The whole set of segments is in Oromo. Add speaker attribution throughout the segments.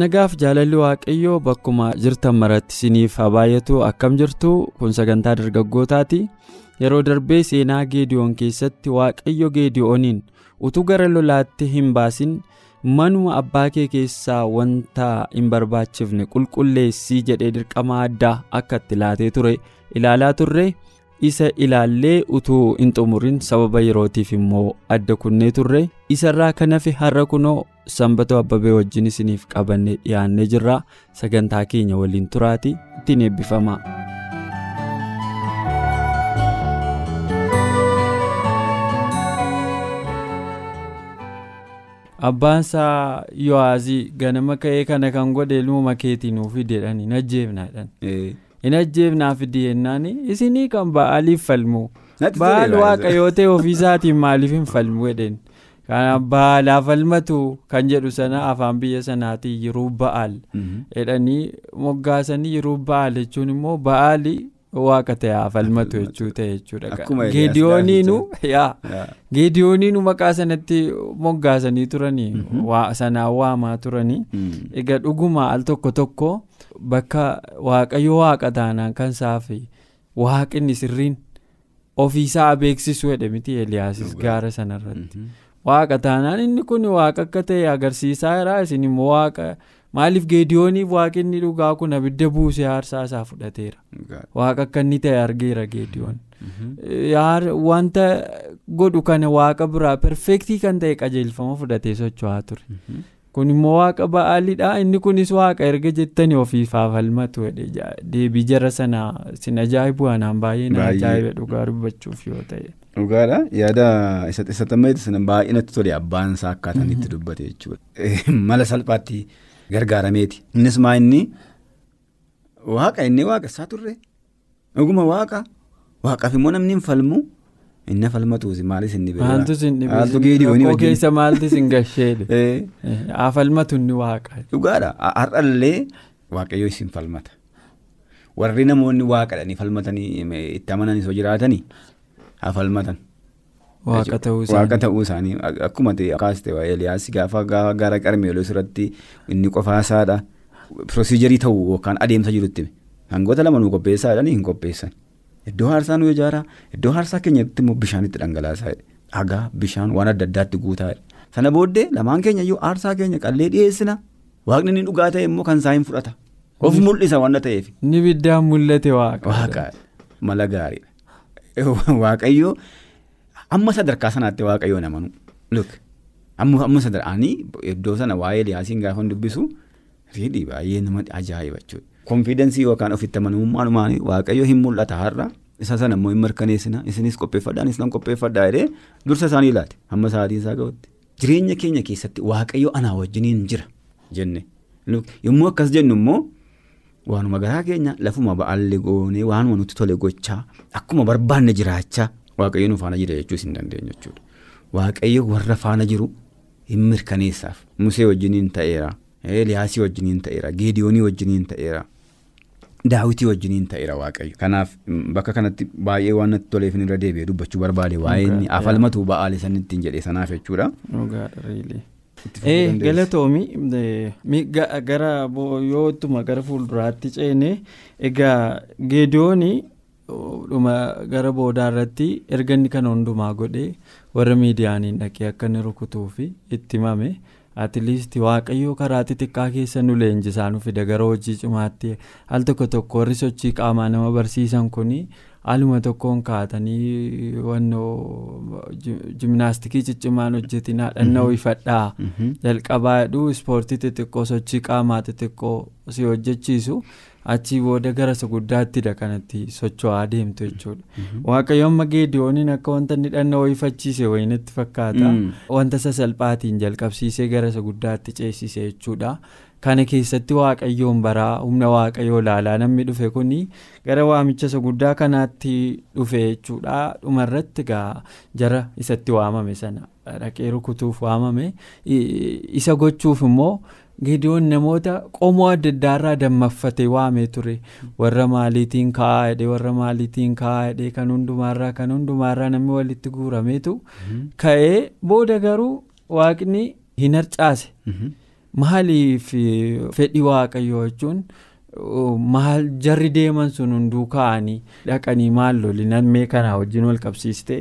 Speaker 1: Nagaaf jaalalli waaqayyoo bakkuma jirtan maratti isiniif haa baay'atu. Akkam jirtu? Kun sagantaa dargaggootaati. Yeroo darbee seenaa geediyoon keessatti waaqayyo geediyooniin utuu gara lolaatti hin baasin manuma abbaa kee keessaa wanta hin barbaachifne qulqulleessii jedhee dirqama addaa akka itti laatee ture ilaalaa turre isa ilaallee utuu hin xumurin sababa yerootiif immoo adda kunnee turre isarraa kan hafe har'a kunoo sanbatoo abbabee wajjin isiniif qabannee dhiyaannee jirra sagantaa keenya waliin turaati ittiin eebbifama. abbaan isaa yohaazii ganama ka'ee kana kan godhe ilmuma keetii nuuf fideedhaan hin ajjeefnaadhaan hin ajjeefnaa fide jennaan isinii kan ba'aaliif falmu. Ba'aal waaqayyoo ta'e ofiisaatiin maaliif hin falmu jedheen? Kan ba'aalaa falmatu kan jedhu sana afaan biyya sanaatiin yeroo ba'aal jedhanii moggaasanii yeroo ba'aal jechuun immoo ba'aali waaqa ta'e falmatu. jechuu ta'e jechuudha geediyooniinu geediyooniinu maqaa sanatti moggaasanii turanii. Sanaan waamaa turanii. Egaa dhuguma al tokko tokko bakka waaqayyo waaqa taanaan kan saafi waaqinni sirriin ofiisaa beeksisuu jedhe miti eeliyaasis gaara sanarratti. Waaqa taanaan inni kun waaqa akka ta'e agarsiisaa jira isin immoo waaqa. Maaliif geediyooniif waaqinni dhugaa kun abidda buusee aarsaa isaa fudhateera? Waaqa akka inni ta'e argeera geediyoon. Wanta godhu kana waaqa biraa perfeektii kan ta'e qajeelfama fudhatee socho'aa ture. Kun immoo waaqa ba'aalidha inni kunis waaqa erga jettanii ofiifaa falmatu deebii jara sana sin ajaa'ibu anaan baay'ee na ajaa'iba dhugaa dubbachuuf yoo ta'e.
Speaker 2: Dhugaadha yaada isa tammaytu sana baay'inatti tole abbaan isaa akkaataan itti dubbate jechuudha mala salphaatti. Gargaarameeti innis maa inni? Waaqa inni waaqa isaa turre. Dhuguma waaqa. Waaqaaf immoo namni hin falmu. Inni falmatuusi maalis inni
Speaker 1: biraa maaltu sin dhibee keessa maaltu sin gasheedhe haa falmatu inni waaqa?
Speaker 2: Dhugaadha. Har'allee waaqayyoo isin falmata. Warri namoonni waaqadhanii falmatanii itti amananis hoo jiraatanii? Haa falmatan.
Speaker 1: Waaqa
Speaker 2: ta'uu isaanii akkuma kaasite Eeliyaas gaafa gara qarmeelos irratti inni qofaasaadha pirosiijarii ta'uu yookaan adeemsa jirutti hangoota lama nu qopheessaadhaan hin qopheessan. Iddoo aarsaa nu ijaara iddoo aarsaa keenyatti immoo bishaan itti dhangalaasaa dhagaa bishaan waan adda addaatti guutaa sana booddee lamaan keenya iyyuu aarsaa keenya qallee dhiyeessina. Waaqni inni dhugaa ta'e immoo kan isaa hin fudhata. Of mul'isa waan ta'eef.
Speaker 1: Ni biddaan mul'ate waaqa.
Speaker 2: Waaqa mala gaariidha waaqayyoo. Amma sadarkaa sanaatti waaqayyoon amanu luk amma sadarkaanii iddoo sana waa'ee Eeliyaasiin gaafa dubbisu riidhii baay'ee nama ajaa'iba jechuudha. Konfidensii yookaan ofitti amanamummaan waaqayyo hin mul'ata har'a isa sana immoo hin mirkaneessina isinis qopheeffadhaa anis nan qopheeffadhaa jedhee dursa isaanii ilaate hamma sa'aatii isaa ga'utti. Jireenya keenya keessatti waaqayyo anaa wajjiniin jira jenne yommuu akkas jennu immoo waanuma garaa keenya lafuma ba'aallee goonee waanuma nutti tole gochaa akkuma barbaanne jiraachaa. Waaqayyo nu faana jira jechuus hin dandeenye jechuudha. Waaqayyo warra faana jiru hin mirkaneessaaf. Musee wajjiniin ta'eera. Eeliyaasii wajjiniin ta'eera. Geediyoonii wajjiniin ta'eera. Daawitii wajjiniin ta'eera Waaqayyo. Kanaaf bakka kanatti baay'ee waan natti toleef irra deebi'ee dubbachuu barbaade waa'ee inni afalmatu ba'aale san ittiin jedhee sanaaf jechuudha.
Speaker 1: galatoomi gara yootuma gara fuulduraatti ceene egaa geediyoonii. Dhuma gara boodaa irratti erga inni kana hundumaa godhee warra miidiyaaniin dhaqee akka inni rukutuu fi itti himame atiiliistii waaqayyoo karaa xixiqqaa keessa nu leenjisaa nu fida. Gara hojii cimaatti al tokko tokko warri sochii qaamaa nama barsiisan kun haaluma tokkoon kaatanii wannoo jimnaastikii ciccimaan hojjetinaa dhannoo ifadhaa jalqabaa jedhu ispoortii xixiqqoo sochii qaamaa xixiqqoo si hojjechiisu achii booda gara isa guddaattidha kanatti socho'aa deemtu jechuudha. Waaqayyo amma geediyooniin akka wanta inni dhannoo ho'ifachiise wayinetti fakkaata. Wanta sasalphaatiin jalqabsiisee gara isa guddaatti ceesise jechuudha. Kana keessatti waaqayyoon baraa humna waaqayyoo ilaalaa namni dhufe kuni gara waamicha isa guddaa kanaatti dhufe jechuudha. Dhumarratti egaa jara isatti waamame sana dhaqee rukutuuf waamame isa gochuuf immoo. Geediyoon namoota qomoo adda addaarraa dammaffatee waamee ture. Warra maaliitiin kaa'aa jedhee warra maaliitiin kaa'aa jedhee kan hundumaarraa kan hundumaarraa namni walitti guurameetu ka'ee booda garuu waaqni hin harcaase. Maaliif fedhii waaqayyoo jechuun maal jarri deeman sun hunduu kaa'anii dhaqanii maal loli nammee kanaa wajjin wal qabsiiste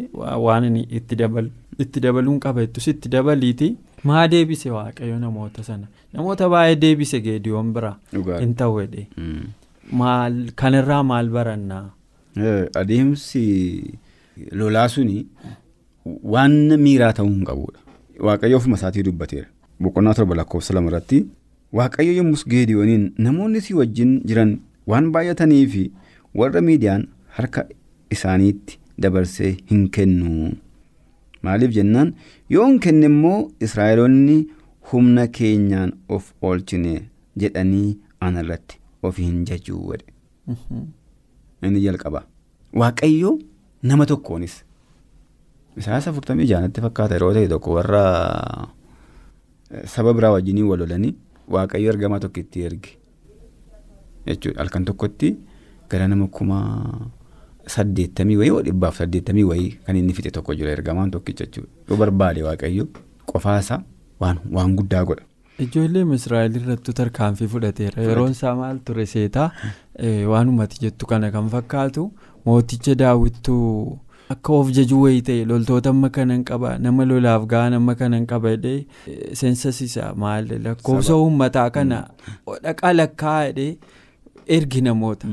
Speaker 1: waan itti dabaluun qaba jettus itti dabaliiti. Maa deebise waaqayyo namoota sana. Namoota baay'ee deebise geediyoon bira. Hin ta'u jedhe. Maal kanarraa maal barannaa.
Speaker 2: adeemsi lolaa suni waan miiraa ta'uu hin qabudha waaqayyo ofuma isaatii dubbateera. Boqonnaa torba lakkoofsa lama irratti waaqayyo yommus geediyooniin namoonni si wajjin jiran waan baay'atanii fi warra miidiyaan harka isaaniitti dabarsee hin kennu. Maaliif jennaan? Yoon kenne immoo israa'eloonni humna keenyaan of oolchine jedhanii ana irratti of hin jajuu jedhe inni jalqaba. Waaqayyo nama tokkoonis. Isaas afurtamii jaanatti fakkaata yeroo ta'e tokko warra saba biraa wajjiniin wal lolanii waaqayyo ergamaa tokko itti erge. Jechuudha. Halkan tokkotti gara nama kumaa. Saddeettamii wayii dhibbaaf saddeettamii wayii. Kan inni fixe tokko jira ergamaan tokkicha jechuudha. Yoo barbaade waaqayyo qofaasaa waan waan guddaa godha.
Speaker 1: Ijoollee Israa'el irratti tarkaanfii fudhateera yeroon isaa maal ture seetaa? Waan uumati jettu kana kan fakkaatu mooticha daawwittuu akka of jajuu wayii ta'e loltoota amma kanan qaba nama lolaaf ga'an amma kanan qaba jedhee seensasiisa maal lakkoofsa uummataa kana dhaqaa lakkaa jedhee. Ergi namoota.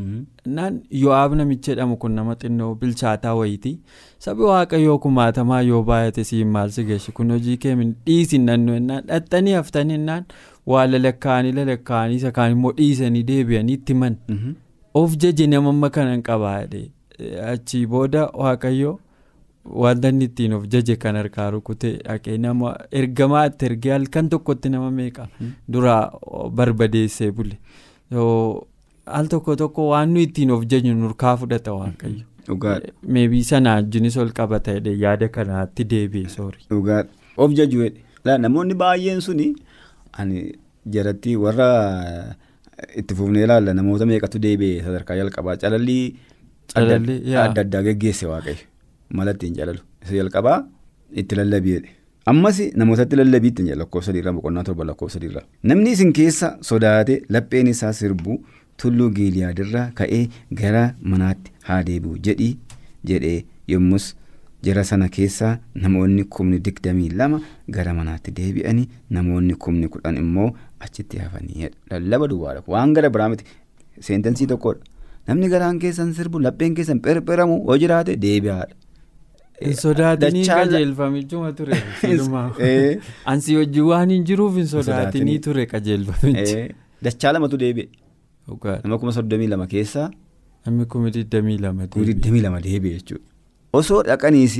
Speaker 1: Naan yo'aab namicha jedhamu kun nama xinnoo bilchaataa wayiiti. Sabi waaqayyoo kumaatamaa yoo baay'ate siin maal si geessu? Kun hojii keemin dhiisin nannoo ennaan dhaxxanii haftanii ennaan waa lalakkaanii lalakkaanii isa kaan immoo dhiisanii deebi'anii itti man of jaje namamma kanan qabaa jedhee achii booda waaqayyoo wanta inni ittiin of jaje kan harkaa rukutee dhaqee nama ergamaa itti ergee halkan tokkotti nama meeqa? Duraa barbadeessee bule. Al tokko tokko waan nu ittiin of jajnu nurkaa fudhata waaqayyo. meebii sanaa wajjinis ol qabata jedhe yaada kanaatti deebi'e soori.
Speaker 2: dhugaadha of jaju jedhe namoonni baay'een suni ani jaratti warra itti fufnee ilaalla namoota meeqatu deebi'e sadarkaa jalqabaa calallii adda addaa geggeesse waaqayyo mala ittiin calalu isa jalqabaa itti lallabiidhe. ammas namootatti lallabiitti jedha lakkoofsa dhiirraa boqonnaa torba lakkoofsa dhiirraa namni isin keessa sodaate lapheen isaa sirbuu tulluu giiliyaadirraa ka'ee gara manaatti haa deebi'u jedhii jedhee yommus jara sana keessaa namoonni kumni digdamii lama gara manaatti deebi'anii namoonni kumni kudhan immoo achitti hafanii lallaba duwwaadha waan gara biraa miti seentensii tokkodha namni garaan keessan sirbu lapheen keessan pherpheramu hoo jiraate deebi'aadha.
Speaker 1: hin sodaatinii qajeelfamichuma ture ansi wajjin waan hin jiruuf hin sodaatinii ture qajeelfamichi.
Speaker 2: dachaa lamatu deebi'e. Nama kuma soddomii lama keessaa.
Speaker 1: namni kuma digdamii lama
Speaker 2: deebi'e. digdamii lama deebi'e jechuudha. osoo dhaqaniis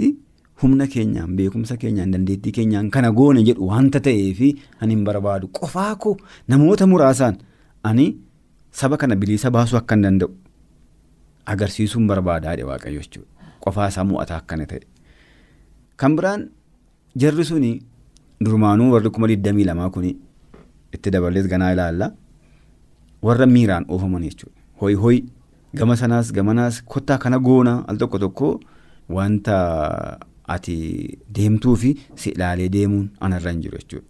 Speaker 2: humna keenyaan beekumsa keenyaan dandeettii keenyaan kana goone jedhu wanta ta'eef ani hin barbaadu qofaa koo namoota muraasaan ani saba kana bilisa baasuu akka hin danda'u agarsiisuun barbaadaa waaqayyo jechuudha. qofaa isaa mo'ataa akkana ta'e kan biraan jarri suni durmaanuu warri kuma digdamii lamaa kun itti dabalees ganaa ilaalla warra miiraan oofaman jechuudha. Hoyi hoyi gama sanaas gamanaas kottaa kana goona al tokko tokko wanta ati deemtuu fi si ilaalee deemuun anarra hin jiru jechuudha.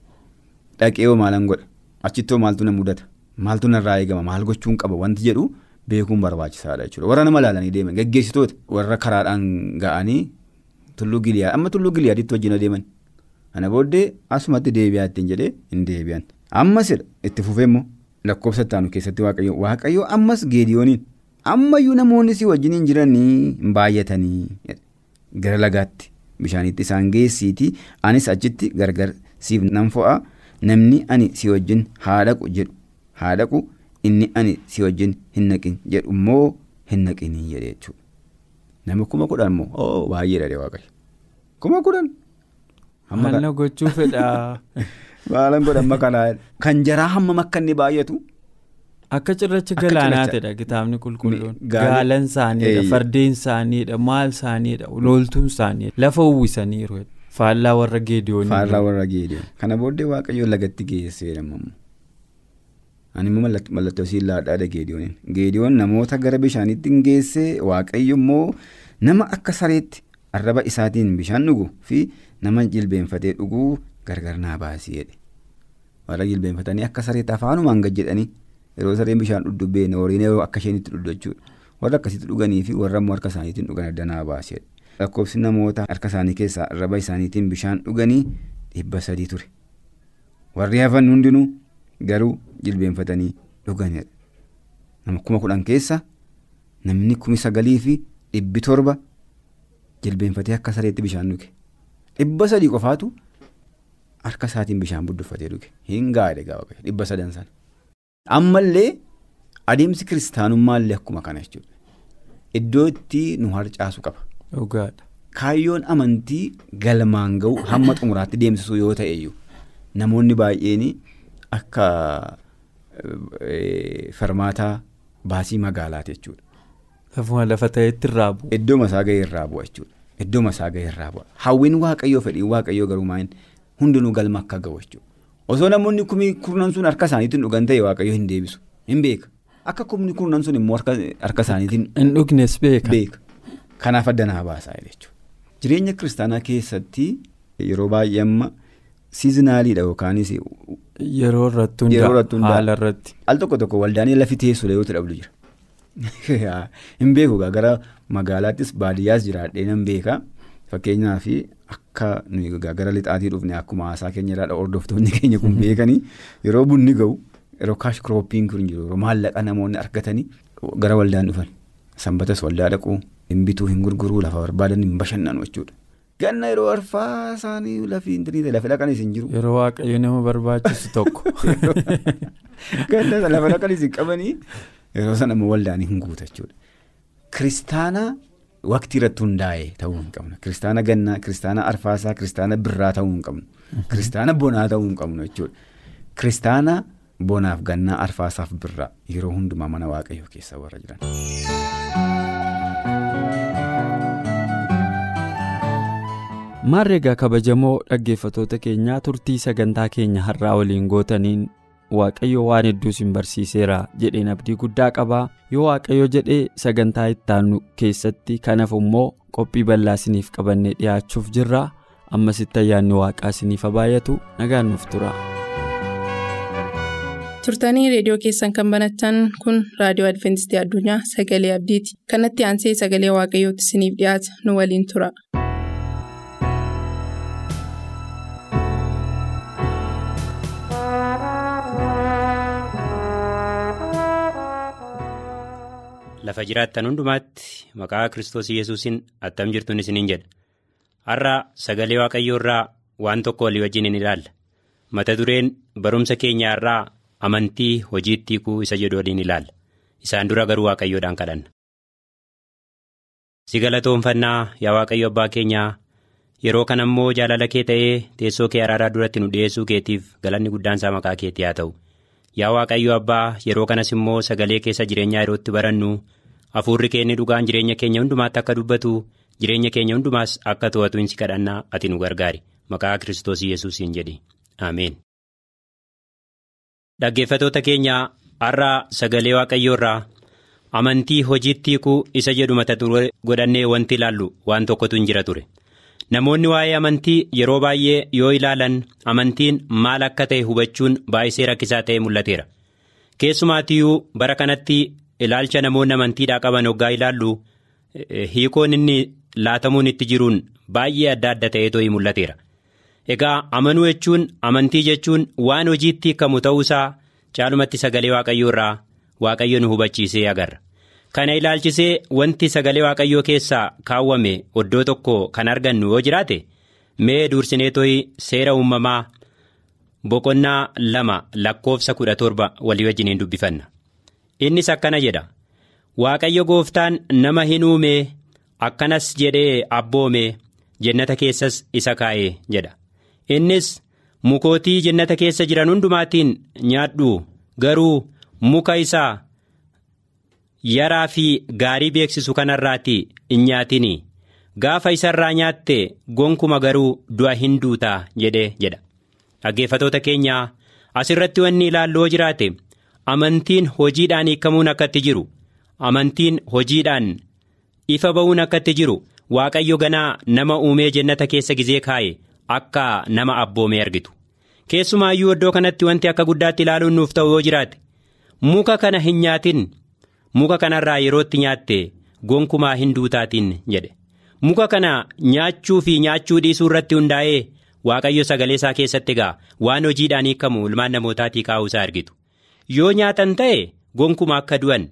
Speaker 2: Dhaqeewoo maalan godha? Achittoo maaltu na mudata? Maaltu narraa eegama? Maal gochuun qaba? Wanti jedhu beekuun barbaachisaadha jechuudha. Warra nama ilaalanii deeman gaggeessitoota warra karaadhaan ga'anii tulluu giliyaa amma tulluu giliyaaditti wajjin adeeman ana booddee asumatti deebi'aa ittiin jedhee hin deebi'an. Ammas itti fufee immoo lakkoofsa ittaanu keessatti waaqayyo waaqayyo ammas geediyooniin ammayyuu namoonni si wajjin hin jiranii baay'atanii gara lagaatti bishaanitti isaan geessiitii anis achitti gargar siif nan fo'a namni ani si wajjin haa dhaqu jedhu haa dhaqu inni ani si wajjin hin naqin jedhu immoo hin naqinii jedhe jechuudha. Nama kuma kudhan immoo oo baay'ee dhadhee waaqayyo. Kuma kudhan.
Speaker 1: Na gochuu fedhaa.
Speaker 2: Maalan godhan makanaa kan jaraa hammam akka inni baay'atu.
Speaker 1: Akka cirracha
Speaker 2: Akka
Speaker 1: galaanaatidha kitaabni qulqulluun. Gaalan isaaniidha, fardeen isaaniidha, maal isaaniidha, loltuun isaaniidha. Lafa uwwisaniiru. Faallaa warra geediyoonii.
Speaker 2: Faallaa warra geediyoon. Kana booddee waaqayyo lagatti geessee jedhamamu. Ani immoo mallat- mallattoo siin laadhaadha geediyooniin. Geediyoon namoota gara bishaaniitti hin geessee waaqayyo immoo nama akka sareetti arraba isaatiin bishaan dhugu fi nama jilbeenfatee dhuguu gargar naa baasii jedhe. Warra jilbeenfatanii akka sareetti afaanumaan gad jedhanii yeroo sareen bishaan dhudhu beene horiin yeroo akka isheen itti dhudhu jechuudha. Warra akkasitti dhuganii fi warra immoo harka isaaniitiin dhugan adda naa baasii jedhe. Lakkoofsi namoota harka isaanii keessaa arraba isaaniitiin bishaan dhuganii dhibba sadii ture. Warri hafan hundinuu garuu jilbeenfatanii dhuganidha. Nama kuma kudhan keessa namni kumi sagalii fi dhibbi torba jilbeenfatee akka sareetti bishaan dhuge. Dhibba sadii qofaatu harka isaatiin bishaan budduffatee dhuge. Hin gaadhe gaafa dhibba sadan sana. Ammallee adeemsi kiristaanummaallee akkuma kana jechuudha. Iddoo itti nu harcaasu qaba.
Speaker 1: Dhugaadha.
Speaker 2: Kaayyoon amantii galmaan gahu hamma xumuraatti deemsisuu yoo ta'e iyyuu namoonni baay'een akka eh, farmaataa baasii magaalaati jechuudha.
Speaker 1: Lafuma lafa ta'etti irraa bu'u.
Speaker 2: Iddoo masaa gahee irraa bu'a jechuudha. Iddoo masaa gahee irraa bu'a. Hawwiin waaqayyoo fedhii waaqayyoo garuu maa'in hundinuu galma akka gahu jechuudha. Osoo namoonni kumii kurnan sun harka isaaniitiin dhugan ta'e waaqayyoo hin deebisu. Hin beeka. Akka kumni kurnan sun immoo harka isaaniitiin
Speaker 1: Hin dhugnes beeka.
Speaker 2: Kanaaf adda naa baasaa jechuudha. Jireenya kiristaanaa keessatti yeroo baay'ee amma siizinaaliidha yookaanis
Speaker 1: Yeroo irratti hundaa haala irratti.
Speaker 2: al tokko tokko waldaanii lafi teessudha yoo dhabdu jira. Hin beeku gara magaalaattis baadiyyaas jiraadhee nan beeka. Fakkeenyaaf akka gara lixaatii dhufne akkuma haasaa keenya irraa hordoftoonni keenya kun beekanii yeroo bunni gahu yeroo kaash kirooppiin kun jiru yeroo maallaqa namoonni argatanii gara waldaan dhufan sanbatas waldaa dhaquu hin bituu hin gurguruu lafa barbaadan hin bashannanu jechuudha. Ganna yeroo arfaa isaanii lafii hin lafa dhaqanis hin jiru.
Speaker 1: Yeroo waaqayyo nama barbaachisu tokko.
Speaker 2: Ganna lafa dhaqanis hin qabanii yeroo sana waldaan hin guuta jechuudha. Kiristaana waqtii irratti hundaa'e ta'uu hin qabnu. Kiristaana gannaa, kiristaana arfaasaa, kiristaana birraa ta'uu hin qabnu. Kiristaana bonaa ta'uu hin qabnu jechuudha. Kiristaana bonaaf gannaa arfaasaaf birraa yeroo hundumaa mana waaqayyoo keessa warra jiran.
Speaker 1: Maarreegaa kabajamoo dhaggeeffatoota keenyaa turtii sagantaa keenya har'aa waliin gootaniin waaqayyo waan hedduu isin barsiiseera jedheen abdii guddaa qabaa yoo waaqayyo jedhee sagantaa ittaanu keessatti kanaaf immoo qophii bal'aa isiniif qabannee dhiyaachuuf jirra ammasitti ayyaanni waaqaa isiniif baay'atu nagaan nuuf tura.
Speaker 3: turtanii reediyoo keessan kan banatan kun raadiyoo adventistii addunyaa sagalee abdiiti kanatti aansee sagalee waaqayyootti isiniif dhiyaata nu waliin tura.
Speaker 4: Lafa jiraattan hundumaatti maqaa Kiristoos Yesuusiin attam jirtuun isiniin jedha. Har'a sagalee Waaqayyoo irraa waan tokko walii wajjin hin ilaalla. Mata dureen barumsa keenyaa irraa amantii hojiitti hiikuu isa jedhu waliin ilaalla. Isaan dura garuu Waaqayyoodhaan kadhanna. Si galatoonfannaa yaa Waaqayyo Abbaa keenyaa yeroo kana immoo jaalala kee ta'ee teessoo kee araaraa duratti nu dhiyeessuu keetiif galanni guddaan isaa maqaa keetii haa ta'u. Yaa Waaqayyo Abbaa yeroo kanas immoo sagalee keessa jireenyaa yerootti barannu hafuurri keenya dhugaan jireenya keenya hundumaatti akka dubbatu jireenya keenya hundumaas akka to'atu si kadhannaa ati nu gargaari maqaa Kiristoos Yesuusiin jedhi Ameen. Dhaggeeffatoota keenya har'a sagalee Waaqayyoo irraa amantii hojiitti hiikuu isa jedhu mata godhannee wanti ilaallu waan tokkotu hin jira ture. Namoonni waa'ee amantii yeroo baay'ee yoo ilaalan amantiin maal akka ta'e hubachuun baay'isee rakkisaa ta'e mul'ateera. Keessumaatiyyuu bara kanatti ilaalcha namoonni amantiidhaa qaban hoggaa ilaallu hiikoon inni laatamuun itti jiruun baay'ee adda adda ta'ee too'ii mul'ateera. Egaa amanuu jechuun amantii jechuun waan hojiitti hiikamu ta'uusaa caalumatti sagalee waaqayyoo irraa waaqayyo nu hubachiisee agarra. Kana ilaalchisee wanti sagalee waaqayyoo keessaa kaawwame oddoo tokko kan argannu yoo jiraate mee dursinee too'ii seera uumamaa boqonnaa lama lakkoofsa kudha torba walii wajjiniin dubbifanna. innis akkana jedha waaqayyo gooftaan nama hin uumee akkanas jedhee abboomee jennata keessas isa kaa'ee jedha innis mukootii jennata keessa jiran hundumaatiin nyaadhu garuu muka isaa yaraa fi gaarii beeksisu kanarraati hin nyaatinii gaafa isarraa nyaatte gonkuma garuu du'a hin duutaa jedhee jedha. Dhaggeeffatoota keenyaa asirratti wanni ilaalloo jiraate amantiin hojiidhaan hiikamuun akkatti jiru. Amantiin hojiidhaan ifa ba'uun akkatti jiru. Waaqayyo ganaa nama uumee jennata keessa gizee kaa'e akka nama abboomee argitu. Keessumaayyuu iddoo kanatti wanti akka guddaatti ilaaluun nuuf ta'u yoo jiraate muka kana hin nyaatin muka kanarraa yerootti nyaatte gonkumaa hin duutaatiin jedhe. Muka kana nyaachuu fi nyaachuu dhiisuu irratti hundaa'ee waaqayyo sagalee isaa keessatti egaa waan hojiidhaan hiikamu ilmaan namootaatii kaa'uu isaa argitu. Yoo nyaatan ta'e gonkuma akka du'an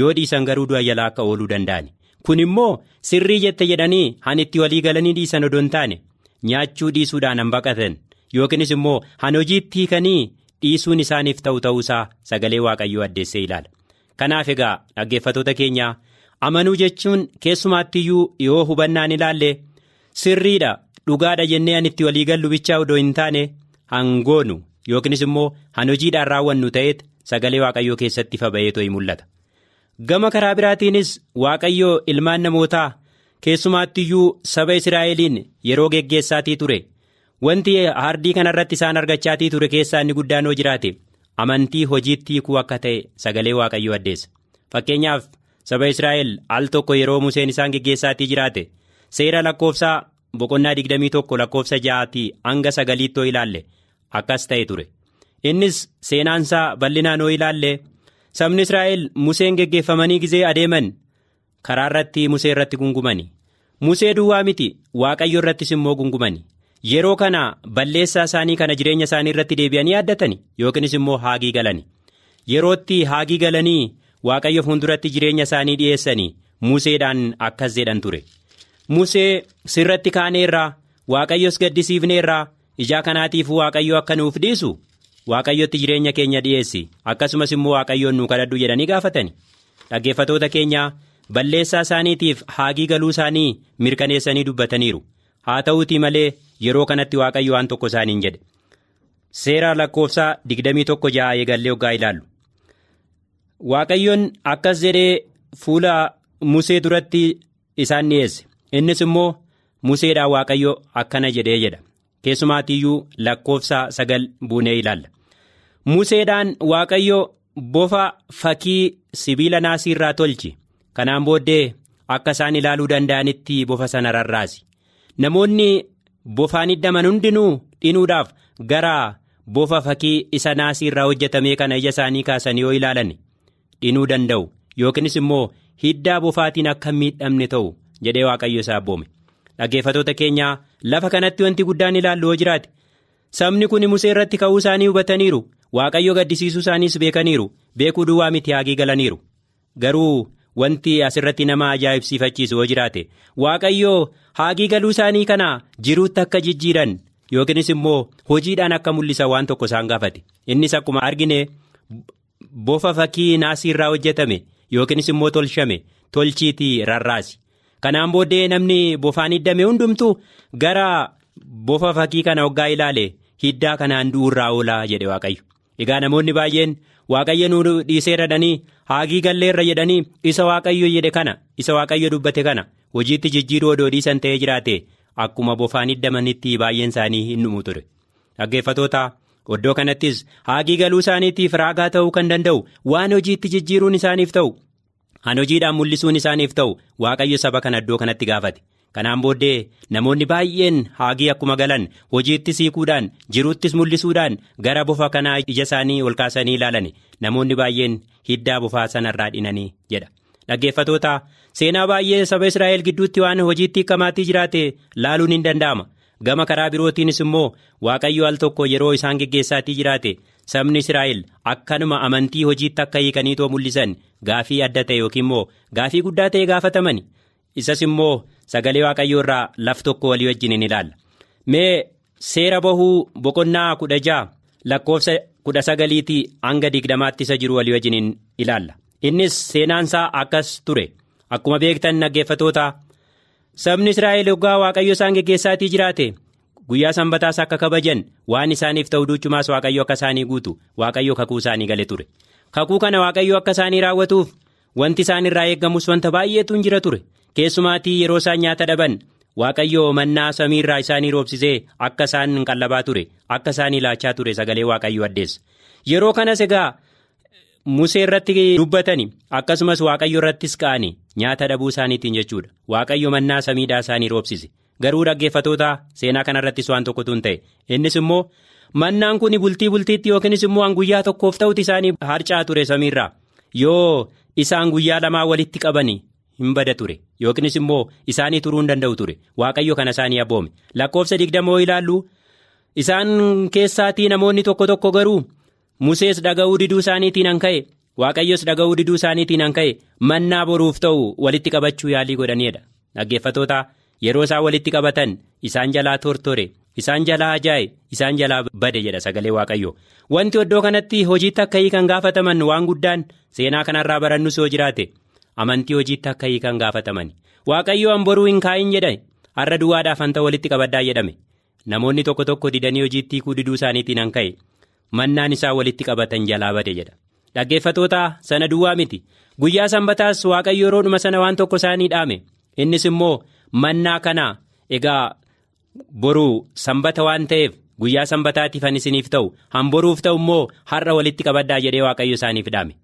Speaker 4: yoo dhiisan garuu du'a jalaa akka ooluu danda'an kun immoo sirrii jette jedhanii han itti walii galanii dhiisan odoo hin taane nyaachuu dhiisuudhaan han baqatan. Yookiinis immoo han hojiitti hiikanii dhiisuun isaaniif ta'u ta'uusaa sagalee waaqayyoo addeessee ilaala kanaaf egaa dhaggeeffatoota keenyaa amanuu jechuun keessumaattiyyuu yoo hubannaan ilaalle sirriidha dhugaadha jennee an itti walii gallu bichaa odoo hin taane hangoonu yookiinis immoo han hojiidhaan raawwannu ta'eet sagalee waaqayyoo keessatti ifa ba'eetoo mul'ata. Gama karaa biraatiinis waaqayyoo ilmaan namootaa keessumaattiyyuu saba israa'eliin yeroo geggeessaatii ture. Wanti hardii kanarratti isaan argachaatii ture keessaa inni guddaan yoo jiraate amantii hojiitti hiikuu akka ta'e sagalee waaqayyoo addeessa. Fakkeenyaaf saba israa'el al tokko yeroo museen isaan geggeessaatii jiraate. Seera lakkoofsaa boqonnaa 21 lakkoofsa ja'aatii hanga sagaliittoo ilaalle akkas ta'e ture. Innis seenaansaa bal'inaan yoo ilaalle sabni israa'el museen geggeeffamanii gizee adeeman karaa irratti musee irratti gungumani. Musee duwwaa miti waaqayyo irrattis immoo gungumani yeroo kana balleessaa isaanii kana jireenya isaanii irratti deebi'anii yaaddatani yookiinis immoo haagii galani yerootti haagii galanii waaqayyo fuulduratti jireenya isaanii dhi'eessanii museedhaan akkas jedhan ture. Musee sirratti kaaneerraa waaqayyos gaddisiifneerraa ijaa kanaatiif waaqayyo akka nuuf dhiisu waaqayyotti jireenya keenya dhi'eessi akkasumas immoo waaqayyoon nu kadhadhu jedhanii gaafatani dhaggeeffatoota keenyaa balleessaa isaaniitiif haagii galuu isaanii mirkaneessanii dubbataniiru. Haa ta'uutii malee yeroo kanatti waaqayyo waan tokko isaaniin jedhe. Seera lakkoofsaa 21 ja'a eegallee hoggaa ilaallu. Waaqayyoon akkas jedhee fuula musee duratti isaan dhi'eesse innis immoo museedhaan waaqayyo akkana jedhee jedha. Keessumaatiyyuu lakkoofsa sagal buunee ilaalla. Museedhaan waaqayyo bofa fakkii sibiila naasii irraa tolchi. Kanaan booddee akka isaan ilaaluu danda'anitti bofa sana rarraasi. Namoonni bofaan hiddaman hundinuu dhinuudhaaf gara bofa fakkii isa naasii irraa hojjetamee kana ija isaanii kaasanii yoo ilaalan dhinuu danda'u. Yookiinis immoo hiddaa bofaatiin akka miidhamne ta'u jedhee waaqayyo isaa abboome dhaggeeffatoota keenyaa lafa kanatti wanti guddaan ilaallu yoo jiraate sabni kun musee irratti ka'uu isaanii hubataniiru waaqayyo gaddisiisuu isaaniis beekaniiru beekuu duwwaa miti haagii galaniiru. Garuu wanti asirratti nama ajaa'ibsiifachiisu yoo jiraate waaqayyo haagii galuu isaanii kana jiruutti akka jijjiiran yookiinis immoo hojiidhaan akka mul'isan waan tokko isaan gaafate. Innis akkuma argine bofa fakkii naasii irraa hojjetame yookiinis immoo tolchame tolchiitii rarraasi. Kanaan booddee namni bofaan hiddame hundumtu gara bofa fakkii kana hoggaa ilaale hiddaa kanaan du'uurraa oolaa jedhe waaqayyo. Egaa namoonni baay'een waaqayyo nu dhiisee jedhanii haagii galleerra jedhanii isa waaqayyo jedhe kana isa waaqayyo dubbate kana hojiitti jijjiiruu odoo dhiisan ta'ee jiraate akkuma bofaan hiddamanitti baay'een isaanii hin dhumu ture. Dhaggeeffatoota iddoo kanattis haagii galuu isaaniitiif raagaa ta'uu kan danda'u waan hojiitti jijjiiruun isaaniif ta'u han hojiidhaan mul'isuun isaaniif ta'u waaqayyo saba kana iddoo kanatti gaafate. Kanaan booddee namoonni baay'een haagii akkuma galan hojiitti siikuudhaan jiruuttis mul'isuudhaan gara bofa kanaa ija isaanii ol kaasanii ilaalan namoonni baay'een hiddaa bofaa sanarraa dhinanii jedha dhaggeeffatoota seenaa baay'ee saba israa'el gidduutti waan hojiitti hiikamaatii jiraate laaluun hin danda'ama. Gama karaa birootiinis immoo waaqayyo al tokko yeroo isaan geggeessaatii jiraate sabni israa'el akkanuma amantii hojiitti akka hiikaniitoo mul'isan gaafii adda ta'e yookiin immoo gaafii guddaa ta'e gaafataman isas immoo sagalee waaqayyoo irraa laf tokko walii wajjin hin ilaalla. Mee seera bahuu boqonnaa kudha ja'a lakkoofsa kudha sagaliitii hanga digdamaatti isa jiru walii wajjin hin ilaalla innis seenaansaa akkas ture. Akkuma beektan dhaggeeffatoota sabni israa'el yoggaa waaqayyo isaan geggeessaatii jiraate guyyaa sanbataas akka kabajan waan isaaniif ta'u duuchumaas waaqayyo akka isaanii guutu waaqayyo kakuu isaanii gale ture. Kakuu kana waaqayyo akka isaanii raawwatuuf wanti isaan irraa eeggamus wanta baay'eetu jira ture. Keessumaatii yeroo isaan nyaata dhaban waaqayyo mannaa samiirraa isaanii roobsisee akka isaan qallabaa ture akka isaan ilaachaa ture sagalee waaqayyo addeessa. Yeroo kanas egaa musee irratti dubbatani akkasumas waaqayyo irrattis ka'ani nyaata dhabuu isaaniitiin jechuudha. Waaqayyo mannaa samiidhaa isaanii roobsise. Garuu dhaggeeffatoota seenaa kanarrattis waan tokkotu hin ta'e. Innis immoo mannaan kun bultii bultiitti yookiinis immoo guyyaa tokkoof ta'utti isaanii harcaa ture samiirraa. Yoo isaan guyyaa lamaa walitti qabani hin bada ture yookiinis immoo isaanii turuu hin danda'u ture waaqayyo kana isaanii abboome lakkoofsa digdamoo ilaallu isaan keessaatii namoonni tokko tokko garuu musees dhaga'uu diduu isaaniitiin an ka'e. Waaqayyos dhaga'uu diduu isaaniitiin an ka'e. Mannaa boruuf ta'u walitti qabachuu yaalii godhaniidha dhaggeeffatoota yeroo isaan walitti qabatan isaan jalaa tortore isaan jalaa ajaa'i isaan jalaa bade jedha sagalee waaqayyo wanti iddoo kanatti hojiitti akka hiikan gaafataman waan guddaan seenaa kanarraa barannus yoo jiraate amantii hojiitti akka hiikan gaafataman. Waaqayyo an boruu hin kaa'in jedhe har'a duwwaadhaaf hanta walitti qabaddaa jedhame. Namoonni tokko tokko didanii hojiitti hiikuu diduu isaaniitiin an ka'e mannaan isaa walitti qabatan jalaa bade jedha. Dhaggeeffatoota sana duwwaa miti. Guyyaa sanbataas waaqayyo yeroodhuma sana waan tokko isaanii dhaame. Innis immoo mannaa kana egaa boruu sanbata waan ta'eef guyyaa sanbataatiif an isiniif ta'u han boruuf ta'u immoo har'a walitti qabaddaa jedhee waaqayyo isaaniif dhaame.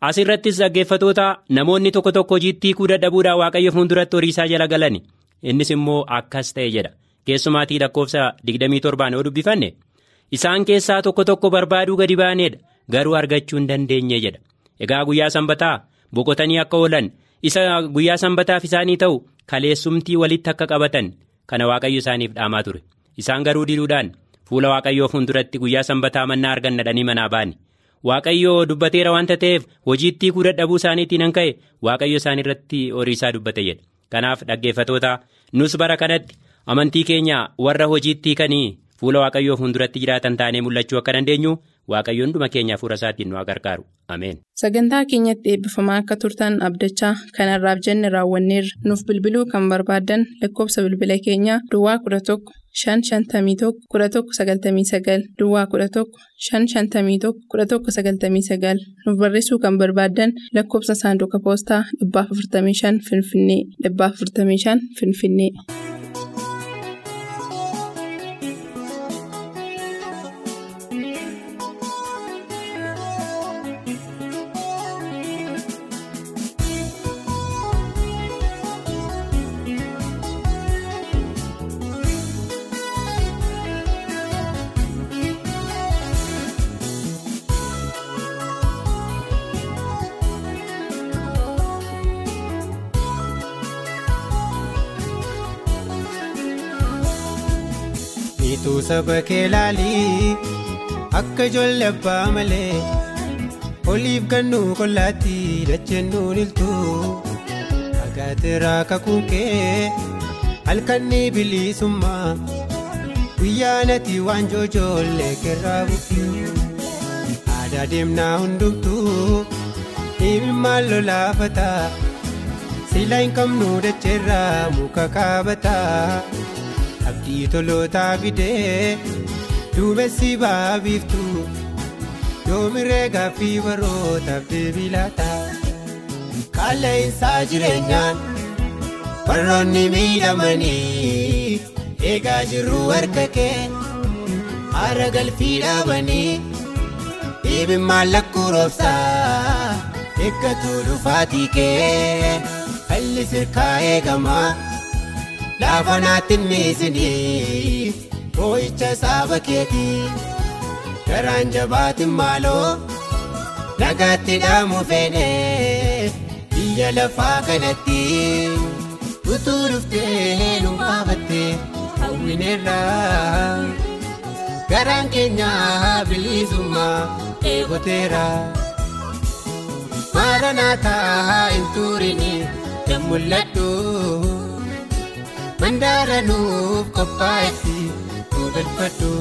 Speaker 4: Asirrattis dhaggeeffatoota namoonni tokko tokko hojiitti hiikuu dadhabuudhaan waaqayyo fuulduratti horiisaa jala galani. Innis immoo akkas ta'e jedha. Keessumaatii lakkoofsa 27 yoo dubbifanne isaan keessaa tokko tokko barbaaduu gadi ba'aneedha garuu argachuu hin dandeenye jedha. Egaa guyyaa sanbataa boqotanii akka oolan isa guyyaa sanbataaf isaanii ta'u kaleessumtii walitti akka qabatan kana waaqayyo isaaniif dhaamaa ture. Isaan garuu diduudhaan fuula waaqayyoo fuulduratti guyyaa sanbataa mannaa argannadhanii manaa ba'ani waaqayyo dubbateera wanta ta'eef hojiitti hiikuu dadhabuu isaaniitiin an ka'e. Waaqayyo isaan irratti horiisaa dubbate jedha. Kanaaf dhaggeeffatoota nus bara kanatti amantii keenya warra hojiitti hiikanii fuula waaqayyoo fuulduratti jiraatan taanee mul'achuu akka dandeenyu waaqayyo hunduma keenya hafuura isaatiin nu gargaaru ameen.
Speaker 3: sagantaa keenyatti eebbifamaa akka turtan abdachaa kanarraaf jenne raawwanneerra nuuf bilbiluu kan barbaaddan lakkoofsa bilbila keenyaa duwwaa 11 551 1199 duwwaa 11 551 1199 nuuf barreessuu kan barbaaddan lakkoofsa saanduqa poostaa 455 finfinnee 455 finfinnee.
Speaker 5: Saba kee laalii akka ijoollee abbaa malee oliif gannuu qollaatti dacheennuun iltuu agaateeraa kakuun kee halkanni bilisummaa guyyaa nati waan joojoollee kerraa bukkee aadaa deemnaa hundumtuu dhimmaan lolaafataa silaa hin qabnu dacheerraa muka kaabataa. Abdii tolootaa fidee duumessi baabiiftu yoomiree gaaffii barootaaf deebii laata. Qaala'insaa jireenyaan warroonni miidhamanii eegaa jirru harka kee haara galfii dhaabanii dhiibimmaan lakkuu roobsaa eeggatu dhufaatii kee falli sirkaa eegamaa. Laafa naatti miisinii boo'icha saaba keetii garaan jabaatiin maaloo nagaatti dhaamu feenee biyya lafaa kanatti utuu dhuftee nu baafattee hawwineerraa garaan keenya bilisummaa eegoteera maara naataa hin turini kan mul'adhu. mandaranuuf qophaa'etti nu darbadhu.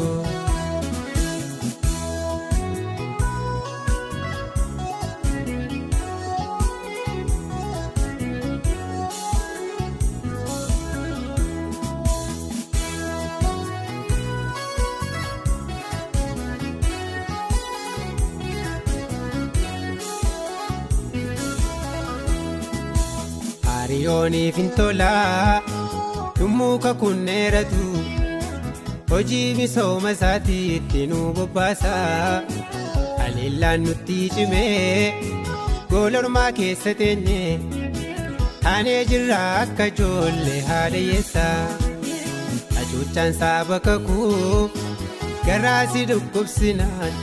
Speaker 5: Hariyoon eefintola. Yommuu kakunneeratu hojii misooma isaatii itti nu bobbaasa haleellaan nutti cimee goolormaa keessa teenye taanee jirra akka ijoollee haadayyeessa hacuuccaan saaba kakuu garaasi dhukkubsinaan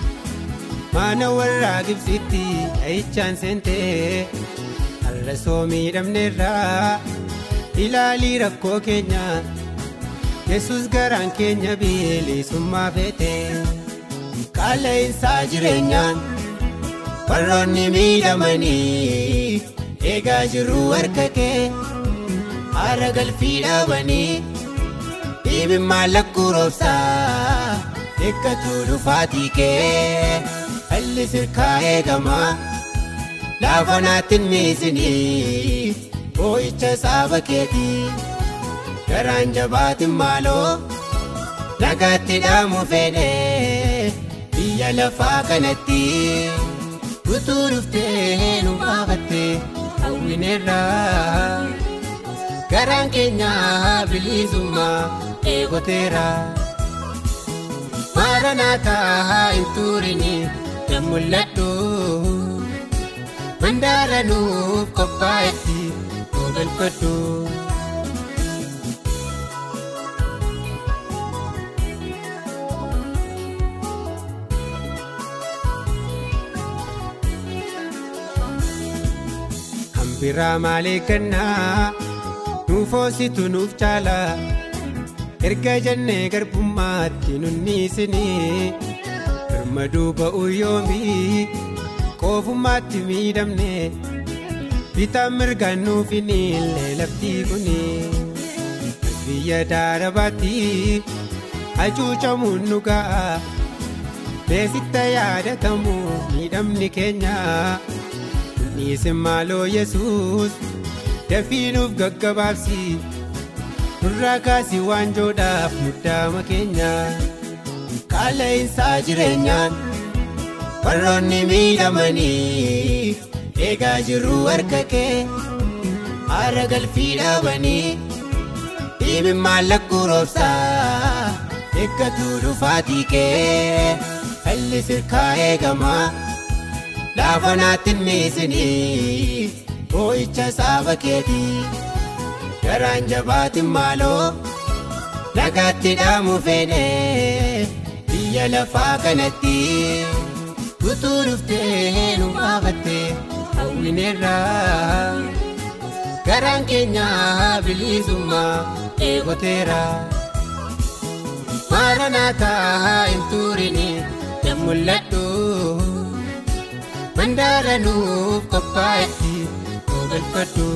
Speaker 5: maana warraa gibsitti dhahichaan seentee har'a soo miidhamneerraa ilaalii rakkoo keenya yesus garaan keenya bilisummaa feete qaala'insaa jireenyaan warroonni miidhamanii eegaa jirru harka kee haara galfii dhaabanii dhiibimmaan lakkuu roobsaa eeggatu dhufaatii kee halli sirkaa eegamaa laafa naatti miisinii boo'icha saaba keetii garaan jabaatin maaloo nagaatti dhaamu fedhee biyya lafaa kanatti utuu dhuftee nu baafattee hawwineerraa garaan keenya bilisummaa eegoteera. Maaranaataa hin turini kan mul'adhu. Mandaara nuuf qophaa'etti ogalfadhu. biraa maalee kennaa nuuf hoositu nuuf caala erga jennee garbummaatti nunniisinii birmaduu ba'uu yoomii qoofummaatti miidhamne bitaan mirgaan nuuf hin illee laftii kuni biyya daarabaatti hacuucamuun nu ga'a beesitta yaadatamu miidhamni keenya. Niisin maaloo Yesuus dafiinuuf gaggabaabsi nurraa kaasii waanjoodhaaf muddaama keenya qaala'insaa jireenyaan warroonni miidhamanii eegaa jirru harka kee haara galfii dhaabanii dhiibimmaan lakkuu roobsaa eeggatu dhufaatii kee halli sirkaa eegamaa. laafa naatti miisinii boo'icha saaba keetii garaan jabaatin maaloo nagaatti dhaamu fedhee biyya lafaa kanatti utuu dhuftee nu baafattee hawwineerraa garaan keenya bilisummaa eegoteera maaranaataa hin turini kan mul'adhu. mandaara nuuf qophaa'etti ogalfadhu.